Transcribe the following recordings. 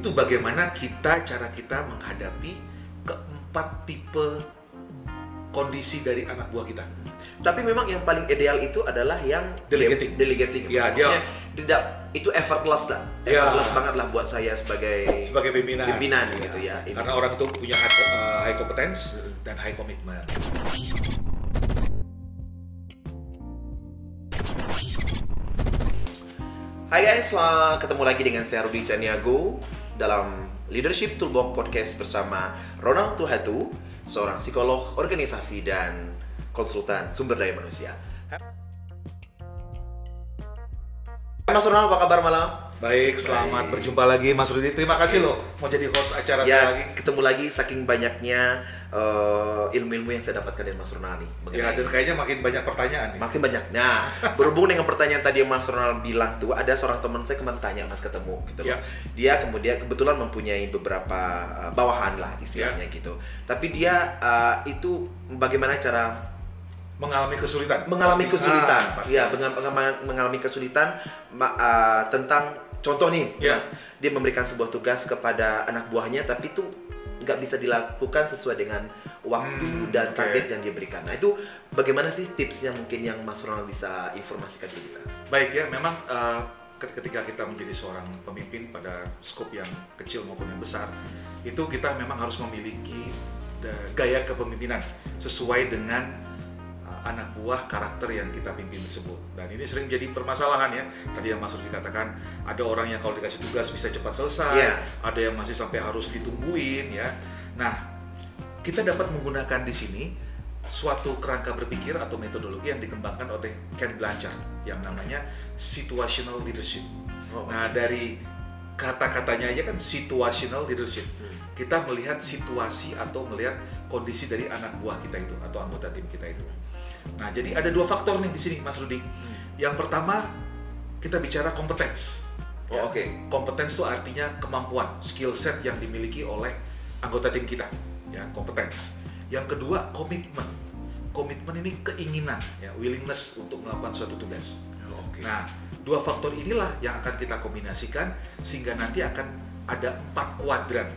itu bagaimana kita cara kita menghadapi keempat tipe kondisi dari anak buah kita. Tapi memang yang paling ideal itu adalah yang Delegating. delegating. Ya, Maksudnya tidak itu effortless lah. Ya. Effortless banget lah buat saya sebagai Sebagai pimpinan. pimpinan gitu ya. Ini. Karena orang itu punya high, uh, high competence Hmm. dan high commitment. Hai guys, selamat ketemu lagi dengan saya Rudi Caniago dalam Leadership Toolbox Podcast bersama Ronald Tuhatu, seorang psikolog organisasi dan konsultan sumber daya manusia. Mas Ronald, apa kabar malam? Baik, selamat Baik. berjumpa lagi Mas Rudi. Terima kasih loh mau jadi host acara saya lagi. Ya, ketemu lagi saking banyaknya eh, ilmu-ilmu yang saya dapatkan dari Mas Ronald nih. Ya, dan kayaknya makin banyak pertanyaan nih. Makin banyak. Nah, berhubung dengan pertanyaan tadi yang Mas Ronald bilang tuh, ada seorang teman saya kemarin tanya Mas ketemu gitu loh. Ya. Dia kemudian kebetulan mempunyai beberapa uh, bawahan lah istilahnya Ya. gitu. Tapi dia uh, itu bagaimana cara Mengalami kesulitan. mengalami Pasti. kesulitan? Ah, pasti. Iya, mengal- mengalami kesulitan uh, tentang contoh nih, Ya. Mas. Dia memberikan sebuah tugas kepada anak buahnya tapi itu nggak bisa dilakukan sesuai dengan waktu Hmm, dan target yang dia berikan. Nah, itu bagaimana sih tipsnya mungkin yang Mas Ronald bisa informasikan ke kita? Baik ya, memang uh, ke- ketika kita menjadi seorang pemimpin pada skop yang kecil maupun yang besar, itu kita memang harus memiliki uh, gaya kepemimpinan sesuai dengan anak buah karakter yang kita pimpin tersebut. Dan ini sering jadi permasalahan ya. Tadi yang Mas Rudi katakan, ada orang yang kalau dikasih tugas bisa cepat selesai, Iya. ada yang masih sampai harus ditungguin ya. Nah, kita dapat menggunakan di sini suatu kerangka berpikir atau metodologi yang dikembangkan oleh Ken Blanchard yang namanya situational leadership. Oh, Nah, dari kata-katanya aja kan situational leadership. Hmm. Kita melihat situasi atau melihat kondisi dari anak buah kita itu atau anggota tim kita itu. Nah, jadi ada dua faktor nih di sini, Mas Rudi. Yang pertama, kita bicara kompetens. Oh, oke. Kompetens itu artinya kemampuan, skill set yang dimiliki oleh anggota tim kita, ya, kompetens. Yang kedua, komitmen. Komitmen ini keinginan, ya, willingness untuk melakukan suatu tugas. Oke. Nah, dua faktor inilah yang akan kita kombinasikan sehingga nanti akan ada empat kuadran.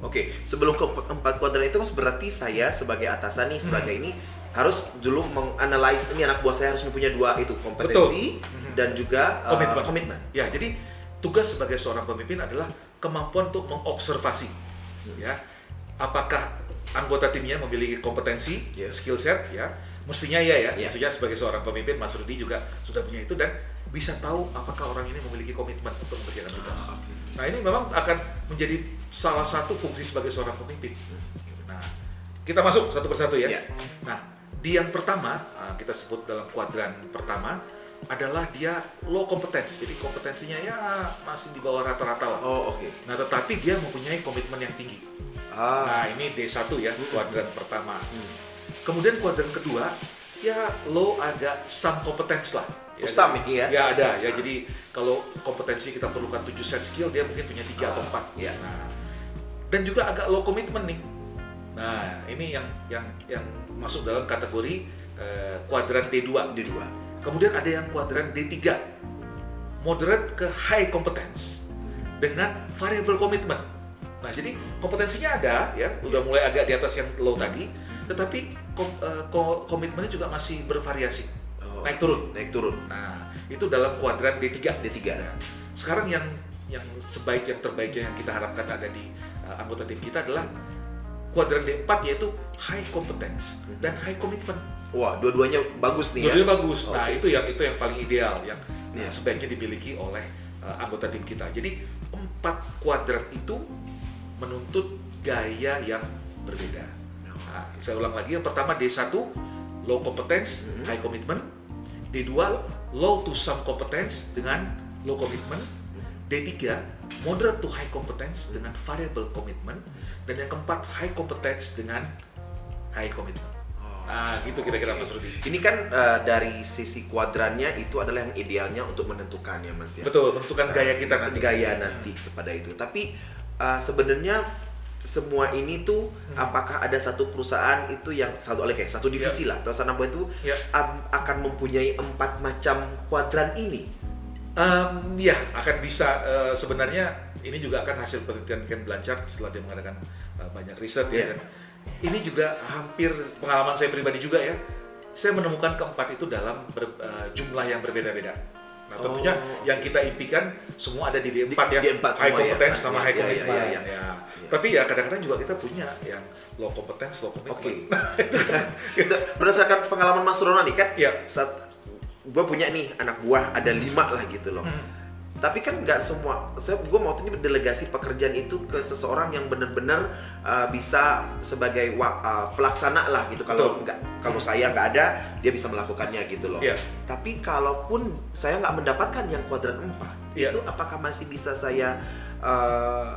Oke, sebelum ke empat kuadran itu mas berarti saya sebagai atasan nih sebagai ini harus dulu menganalisis ini anak buah saya harus mempunyai dua itu kompetensi Mhm. dan juga uh, Komitmen. komitmen. Ya, jadi tugas sebagai seorang pemimpin adalah kemampuan untuk mengobservasi, ya, apakah anggota timnya memiliki kompetensi, Yes. skill set, ya, mestinya ya, ya, Ya. mestinya sebagai seorang pemimpin, Mas Rudi juga sudah punya itu dan bisa tahu apakah orang ini memiliki komitmen untuk mengerjakan tugas. Ah, Nah, ini memang akan menjadi salah satu fungsi sebagai seorang pemimpin. Nah, kita masuk satu persatu ya. Ya. Nah, di yang pertama, ah, kita sebut dalam kuadran pertama adalah dia low competence. Jadi kompetensinya ya masih di bawah rata-rata lah. Oh oke. Nah, tetapi dia mempunyai komitmen yang tinggi. Ah. Nah, ini D1 ya, kuadran pertama. Hmm. Kemudian kuadran kedua, ya low ada some competence lah. Oh, some ini ya? Ya ada ya. Jadi kalau kompetensi kita perlukan 7 set skill, dia mungkin punya 3 atau Ah, 4. iya. Nah, dan juga agak low commitment nih. Nah, ini yang yang yang masuk dalam kategori eh, kuadran D2. D2. Kemudian ada yang kuadran D3. Moderate ke high competence dengan variable commitment. Nah, jadi kompetensinya ada ya, udah mulai agak di atas yang low tadi, tetapi kom- eh, ko- komitmennya juga masih bervariasi, Oh, naik turun. Naik turun. Nah, itu dalam kuadran D3. D3. Nah, sekarang yang yang sebaik yang terbaiknya yang kita harapkan ada di uh, anggota tim kita adalah kuadran D4 yaitu high competence dan high commitment. Wah, dua-duanya bagus nih ya. Dua-duanya bagus. Nah, Oke. itu yang itu yang paling ideal yang uh, Iya. sebaiknya dimiliki oleh uh, anggota tim kita. Jadi, empat kuadran itu menuntut gaya yang berbeda. Nah, saya ulang lagi, yang pertama D1 low competence, Mhm. high commitment. D2 low to some competence dengan low commitment. D3 moderate to high competence dengan variable commitment. Dan yang keempat high competence dengan high commitment. Oh. Nah, gitu kira-kira Oke. Mas Rudi. Ini kan uh, dari sisi kuadrannya itu adalah yang idealnya untuk menentukan ya Mas ya. Betul, menentukan gaya kita nanti. gaya nanti kepada itu. Tapi uh, sebenarnya semua ini tuh Hmm. apakah ada satu perusahaan itu yang satu oleh kayak satu divisi lah atau sana itu Ya. am- akan mempunyai empat macam kuadran ini. Em, ya, akan bisa eh, sebenarnya ini juga akan hasil penelitian Ken Blanchard setelah dia mengadakan uh, banyak riset ya. Iya. Dan ini juga hampir pengalaman saya pribadi juga ya. Saya menemukan keempat itu dalam ber- uh, jumlah yang berbeda-beda. Nah, tentunya Oh, yang kita impikan semua ada di D4 Di- ya. D4 high ya. competence sama Iya, high iya, commitment. iya, iya. Ya. Tapi ya kadang-kadang juga kita punya yang low competence, low commitment. Oke. Berdasarkan pengalaman Mas Ronald nih kan, Iya. saat gue punya nih anak buah ada lima lah gitu loh. Hmm. Tapi kan nggak semua, saya gue mau ini delegasi pekerjaan itu ke seseorang yang benar-benar uh, bisa sebagai wa- uh, pelaksana lah gitu. Kalau nggak, kalau saya nggak ada, dia bisa melakukannya gitu loh. Iya. Tapi kalaupun saya nggak mendapatkan yang kuadran 4, Iya. itu apakah masih bisa saya uh,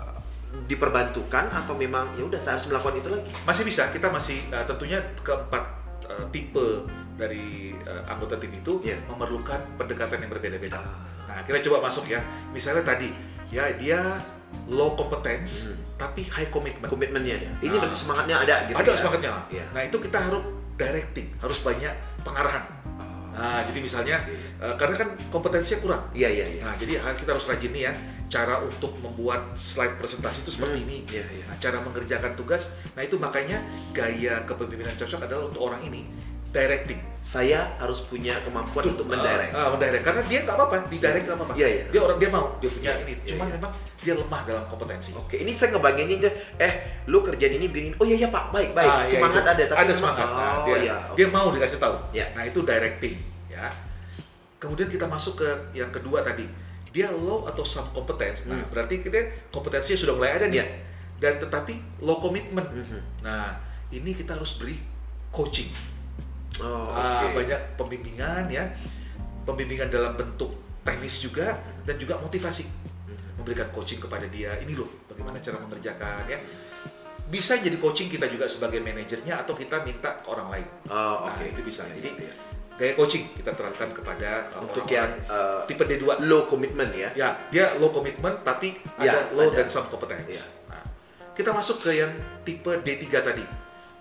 diperbantukan atau memang ya udah saya harus melakukan itu lagi? Masih bisa, kita masih uh, tentunya keempat uh, tipe dari uh, anggota tim itu Iya. memerlukan pendekatan yang berbeda-beda. Ah. Nah, kita coba masuk ya. Misalnya tadi, ya dia low competence Hmm. tapi high commitment. komitmennya dia. Ini Nah. berarti semangatnya ada gitu. Ada ya? semangatnya. Iya. Nah, itu kita harus directing, harus banyak pengarahan. Nah, jadi misalnya uh, karena kan kompetensinya kurang. Iya iya iya. Nah, jadi kita harus rajin nih ya cara untuk membuat slide presentasi itu seperti Hmm. ini. Iya iya. Nah, cara mengerjakan tugas. Nah, itu makanya gaya kepemimpinan cocok adalah untuk orang ini directing. Saya harus punya kemampuan untuk mendirect. Ah, mendirect. Karena dia nggak apa-apa, di direct nggak apa-apa. Iya iya. Dia orang dia mau, dia punya ini. Iya, Cuman iya. memang dia lemah dalam kompetensi. Oke, ini saya ngebagiin aja. Eh, lu kerjaan ini begini. Oh iya iya Pak, baik baik. Ah, iya, semangat itu. ada tapi ada semangat. Nah, oh dia, iya. oke. dia mau dikasih tahu. Iya. Nah, itu directing, ya. Kemudian kita masuk ke yang kedua tadi. Dia low atau some competence. Nah, Hmm. berarti kita kompetensinya sudah mulai ada nih. Iya. Dan tetapi low commitment. Mhm. Nah, ini kita harus beri coaching. Oh, Ah, oke. banyak pembimbingan ya. Pembimbingan dalam bentuk teknis juga dan juga motivasi. Mhm. Memberikan coaching kepada dia. Ini loh bagaimana cara mengerjakan ya. Bisa jadi coaching kita juga sebagai manajernya atau kita minta ke orang lain. Oh, Nah, oke. itu bisa. Jadi Iya. gaya coaching kita terapkan kepada untuk orang-orang yang uh, tipe D2. low commitment ya. Ya, dia low commitment tapi Ya, ada low ada. dan some competence. Ya. Nah, kita masuk ke yang tipe D3 tadi.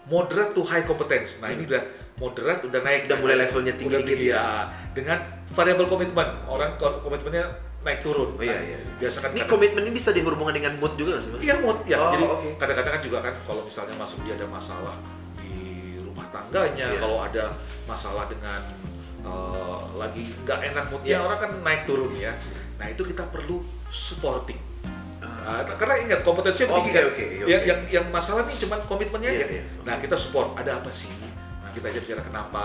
Moderate to high competence. Nah, ini Hmm. udah moderate udah naik Udah mulai levelnya tinggi Udah tinggi, ya. Dengan variable komitmen. Orang ko- komitmennya naik turun. Oh, iya, Nah, iya. Biasa kan Ini komitmen ini bisa dihubungkan dengan mood juga nggak sih? Iya mood ya. Oh, Jadi oke. kadang-kadang kan juga kan kalau misalnya masuk dia ada masalah di rumah tangganya, Iya. kalau ada masalah dengan eh, lagi nggak enak moodnya Iya. orang kan naik turun ya. Nah itu kita perlu supporting. Nah, karena ingat kompetensinya Oke, tinggi kan. oke, oke. Yang, yang yang masalah nih cuman komitmennya Iya, aja. iya. Nah kita support. Ada apa sih? Nah kita aja bicara kenapa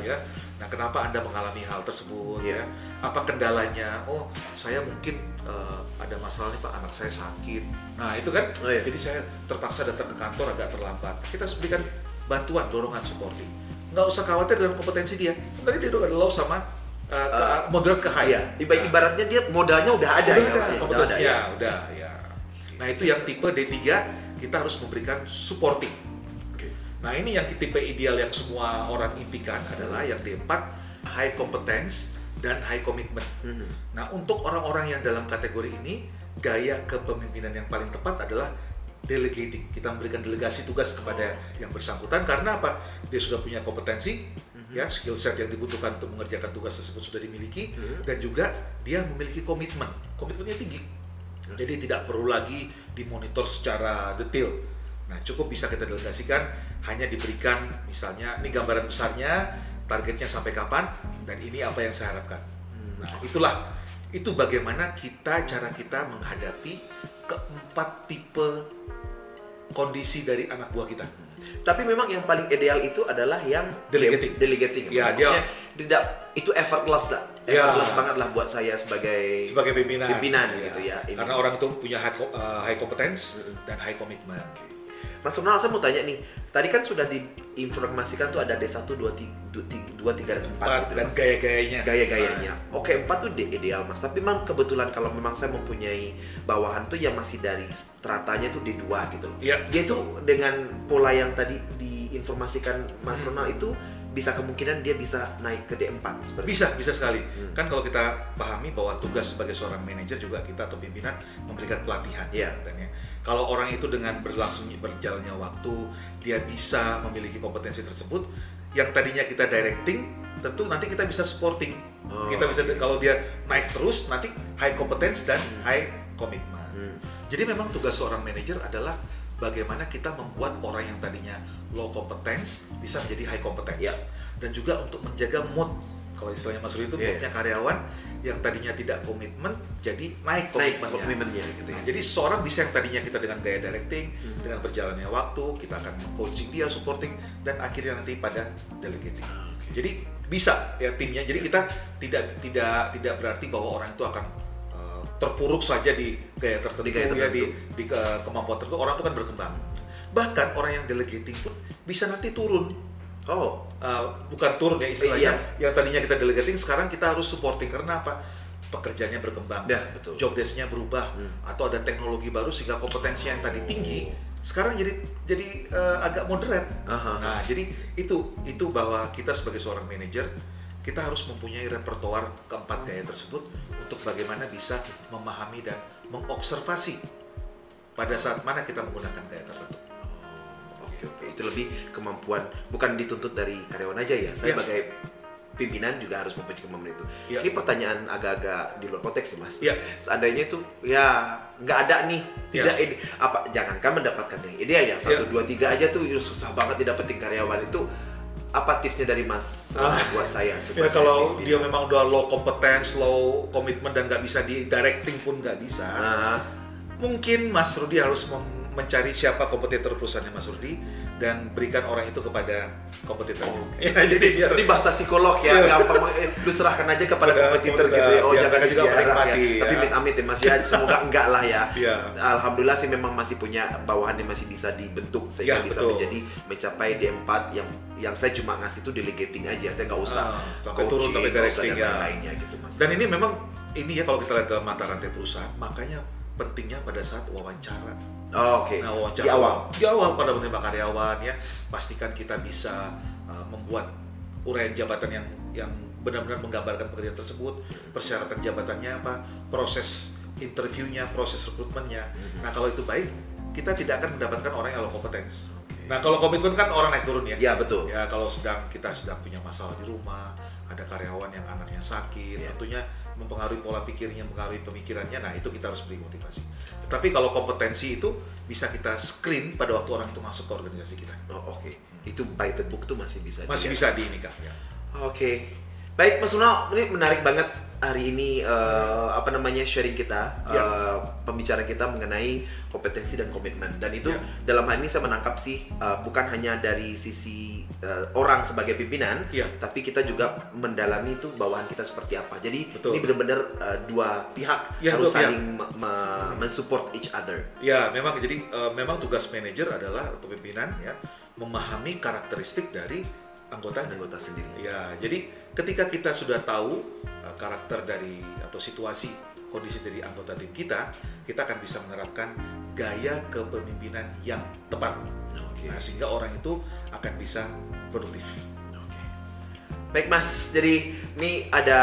ya. Nah kenapa anda mengalami hal tersebut Iya. ya? Apa kendalanya? Oh saya mungkin eh, ada masalah nih pak anak saya sakit. Nah itu kan. Oh, iya. Jadi saya terpaksa datang ke kantor agak terlambat. Kita berikan bantuan, dorongan, supporting. Nggak usah khawatir dengan kompetensi dia. Sebenarnya dia udah low sama uh, ke, Ah. moderate ke high. Iya. Iba- Ibaratnya dia modalnya udah ada udah ya. ada, ya? Kompetensinya, ya. udah, ya. Nah itu yang tipe D3 kita harus memberikan supporting. Oke. Nah ini yang tipe ideal yang semua orang impikan adalah yang D4 high competence dan high commitment. Mhm. Nah untuk orang-orang yang dalam kategori ini gaya kepemimpinan yang paling tepat adalah delegating. Kita memberikan delegasi tugas kepada yang bersangkutan karena apa? Dia sudah punya kompetensi, Mhm. ya skill set yang dibutuhkan untuk mengerjakan tugas tersebut sudah dimiliki Mhm. dan juga dia memiliki komitmen. Komitmennya tinggi. Jadi tidak perlu lagi dimonitor secara detail. Nah, cukup bisa kita delegasikan hanya diberikan misalnya ini gambaran besarnya, targetnya sampai kapan dan ini apa yang saya harapkan. Hmm. Nah, itulah itu bagaimana kita cara kita menghadapi keempat tipe kondisi dari anak buah kita. Tapi memang yang paling ideal itu adalah yang Delegating. delegating. Ya, Maksudnya tidak itu effortless lah. Ya. Effortless banget lah buat saya sebagai Sebagai pimpinan. Pimpinan Iya. gitu ya, ini. Karena orang itu punya high, uh, high competence Mm-mm. dan high commitment. Mas Ronald, saya mau tanya nih. Tadi kan sudah diinformasikan tuh ada D1, 2, 3, 4 Empat gitu. dan gaya-gayanya. gaya-gayanya. Oke, empat tuh de- ideal mas. Tapi memang kebetulan kalau memang saya mempunyai bawahan tuh yang masih dari stratanya tuh D2 gitu loh. Iya. Dia tuh dengan pola yang tadi diinformasikan Mas Hmm. Ronald itu bisa kemungkinan dia bisa naik ke D4 seperti Bisa, bisa sekali. Hmm. Kan kalau kita pahami bahwa tugas sebagai seorang manajer juga kita atau pimpinan memberikan pelatihan. Iya. katanya. Kalau orang itu dengan berlangsung berjalannya waktu, dia bisa memiliki kompetensi tersebut, yang tadinya kita directing, tentu nanti kita bisa supporting. Oh, kita bisa oke. kalau dia naik terus, nanti high competence dan Hmm. high commitment. Hmm. Jadi memang tugas seorang manajer adalah bagaimana kita membuat orang yang tadinya low competence bisa menjadi high competence. Ya. Dan juga untuk menjaga mood. Kalau istilahnya Mas Rudi itu Iya. moodnya karyawan yang tadinya tidak komitmen jadi naik Naik komitmennya. komitmennya gitu ya. Nah, jadi seorang bisa yang tadinya kita dengan gaya directing, Hmm. dengan berjalannya waktu, kita akan coaching dia, supporting, dan akhirnya nanti pada delegating. Oke. Jadi bisa ya timnya. Jadi kita tidak tidak tidak berarti bahwa orang itu akan terpuruk saja di gaya tertentu, Di gaya ya di, tertentu. di uh, kemampuan tertentu. Orang itu kan berkembang. Bahkan orang yang delegating pun bisa nanti turun. Oh, Uh, bukan turun ya istilahnya. Iya. Yang tadinya kita delegating sekarang kita harus supporting karena apa? Pekerjaannya berkembang. ya betul. Job desk-nya berubah Hmm. atau ada teknologi baru sehingga kompetensi yang tadi tinggi Oh. sekarang jadi jadi uh, agak moderate. Aha. Nah, jadi itu itu bahwa kita sebagai seorang manajer kita harus mempunyai repertoar keempat gaya tersebut untuk bagaimana bisa memahami dan mengobservasi pada saat mana kita menggunakan gaya tertentu. Oke oke itu lebih kemampuan bukan dituntut dari karyawan aja ya. Saya Iya. sebagai pimpinan juga harus mempunyai kemampuan itu. Iya. Ini pertanyaan agak-agak di luar konteks sih mas. Iya. Seandainya itu ya nggak ada nih, tidak ini apa jangankan mendapatkan yang ideal ya satu Iya. dua tiga aja tuh ya, susah banget didapetin karyawan itu apa tipsnya dari mas Ah. buat saya? Ya kalau dia memang udah low competence, low commitment dan nggak bisa di directing pun nggak bisa, Ah, mungkin Mas Rudi harus mencari siapa kompetitor perusahaannya Mas Rudi dan berikan orang itu kepada kompetitor. Oke. Ya, jadi biar ini bahasa psikolog ya, Iya. gampang eh, lu serahkan aja kepada Kepada kompetitor gitu ya. Oh jangan juga dijarah menikmati, ya. Tapi ya. amit amit ya Mas ya, semoga enggak lah ya. ya Alhamdulillah sih memang masih punya bawahan yang masih bisa dibentuk sehingga Ya, bisa betul. menjadi mencapai D4 yang yang saya cuma ngasih itu delegating aja, saya nggak usah Ah, sampai turun sampai usah directing dan ya. lain-lainnya gitu Mas. Dan ini memang ini ya kalau kita lihat dalam mata rantai perusahaan, makanya pentingnya pada saat wawancara. Oh, oke. Nah, wawancara Di awal. Di awal pada menerima karyawan ya, pastikan kita bisa uh, membuat uraian jabatan yang yang benar-benar menggambarkan pekerjaan tersebut, persyaratan jabatannya apa, proses interviewnya, proses rekrutmennya. Mhm. Nah, kalau itu baik, kita tidak akan mendapatkan orang yang low competence. Oke. Nah, kalau komitmen kan orang naik turun ya. Ya betul. Ya kalau sedang kita sedang punya masalah di rumah, ada karyawan yang anaknya sakit, Ya. tentunya mempengaruhi pola pikirnya, mempengaruhi pemikirannya. Nah itu kita harus beri motivasi. Tetapi kalau kompetensi itu bisa kita screen pada waktu orang itu masuk ke organisasi kita. Oh, oke. Itu by the book tuh masih bisa. Masih dilihat. bisa di ini Kak. Ya. Oke, baik Mas Uno, ini menarik banget hari ini eh, apa namanya sharing kita, Ya. eh, pembicaraan kita mengenai kompetensi dan komitmen. Dan itu Ya. dalam hal ini saya menangkap sih eh, bukan hanya dari sisi eh, orang sebagai pimpinan, Iya. tapi kita juga mendalami itu bawahan kita seperti apa. Jadi Betul. ini benar-benar eh, dua pihak Ya, harus pihak. saling me- me- mensupport each other. Ya, memang jadi eh, memang tugas manajer adalah atau pimpinan ya memahami karakteristik dari anggotanya. anggota sendiri. Ya, jadi ketika kita sudah tahu uh, karakter dari atau situasi kondisi dari anggota tim kita, kita akan bisa menerapkan gaya kepemimpinan yang tepat. Oke. Nah, sehingga orang itu akan bisa produktif. Baik Mas, jadi ini ada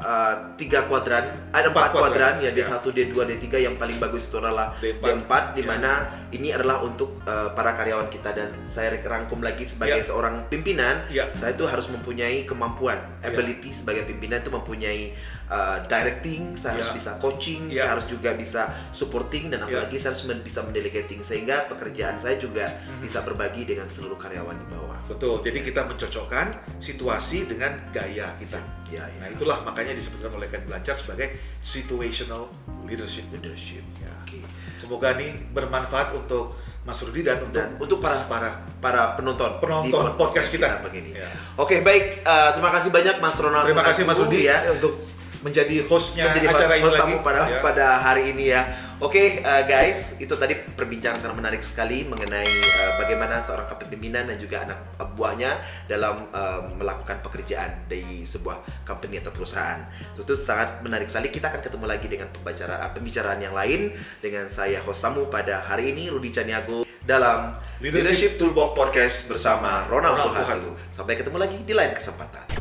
uh, tiga kuadran, ada empat Empat kuadran, kuadran, ya ya. D1, D2, D3 yang paling bagus itu adalah D4, D4 di ya. mana ini adalah untuk uh, para karyawan kita dan saya rangkum lagi sebagai Ya. seorang pimpinan, Ya, saya itu harus mempunyai kemampuan, Ya. ability sebagai pimpinan itu mempunyai uh, directing, saya harus Ya. bisa coaching, Ya. saya harus juga bisa supporting dan Ya. apalagi saya harus men- bisa mendelegating sehingga pekerjaan saya juga Mhm. bisa berbagi dengan seluruh karyawan di bawah. betul. Jadi kita mencocokkan situasi dengan gaya kita. Ya, ya. Nah, itulah makanya disebutkan oleh Ken Blanchard sebagai situational leadership. leadership. Ya. Oke. Semoga ini bermanfaat untuk Mas Rudi dan untuk Dan untuk para para para penonton penonton di podcast kita. begini. Ya. Oke, baik. Eh, terima kasih banyak Mas Ronald. Terima kasih Mas Rudi Rudi ya untuk menjadi hostnya menjadi acara host, ini host lagi. tamu pada Ya. pada hari ini ya. Oke, eh, guys, itu tadi perbincangan sangat menarik sekali mengenai eh, bagaimana seorang kepemimpinan dan juga anak buahnya dalam eh, melakukan pekerjaan di sebuah company atau perusahaan. Itu, itu sangat menarik sekali. Kita akan ketemu lagi dengan pembicaraan pembicaraan yang lain dengan saya host tamu pada hari ini Rudi Caniago dalam Leadership Leadership Toolbox Podcast bersama Ronald Tuhatu. Sampai ketemu lagi di lain kesempatan.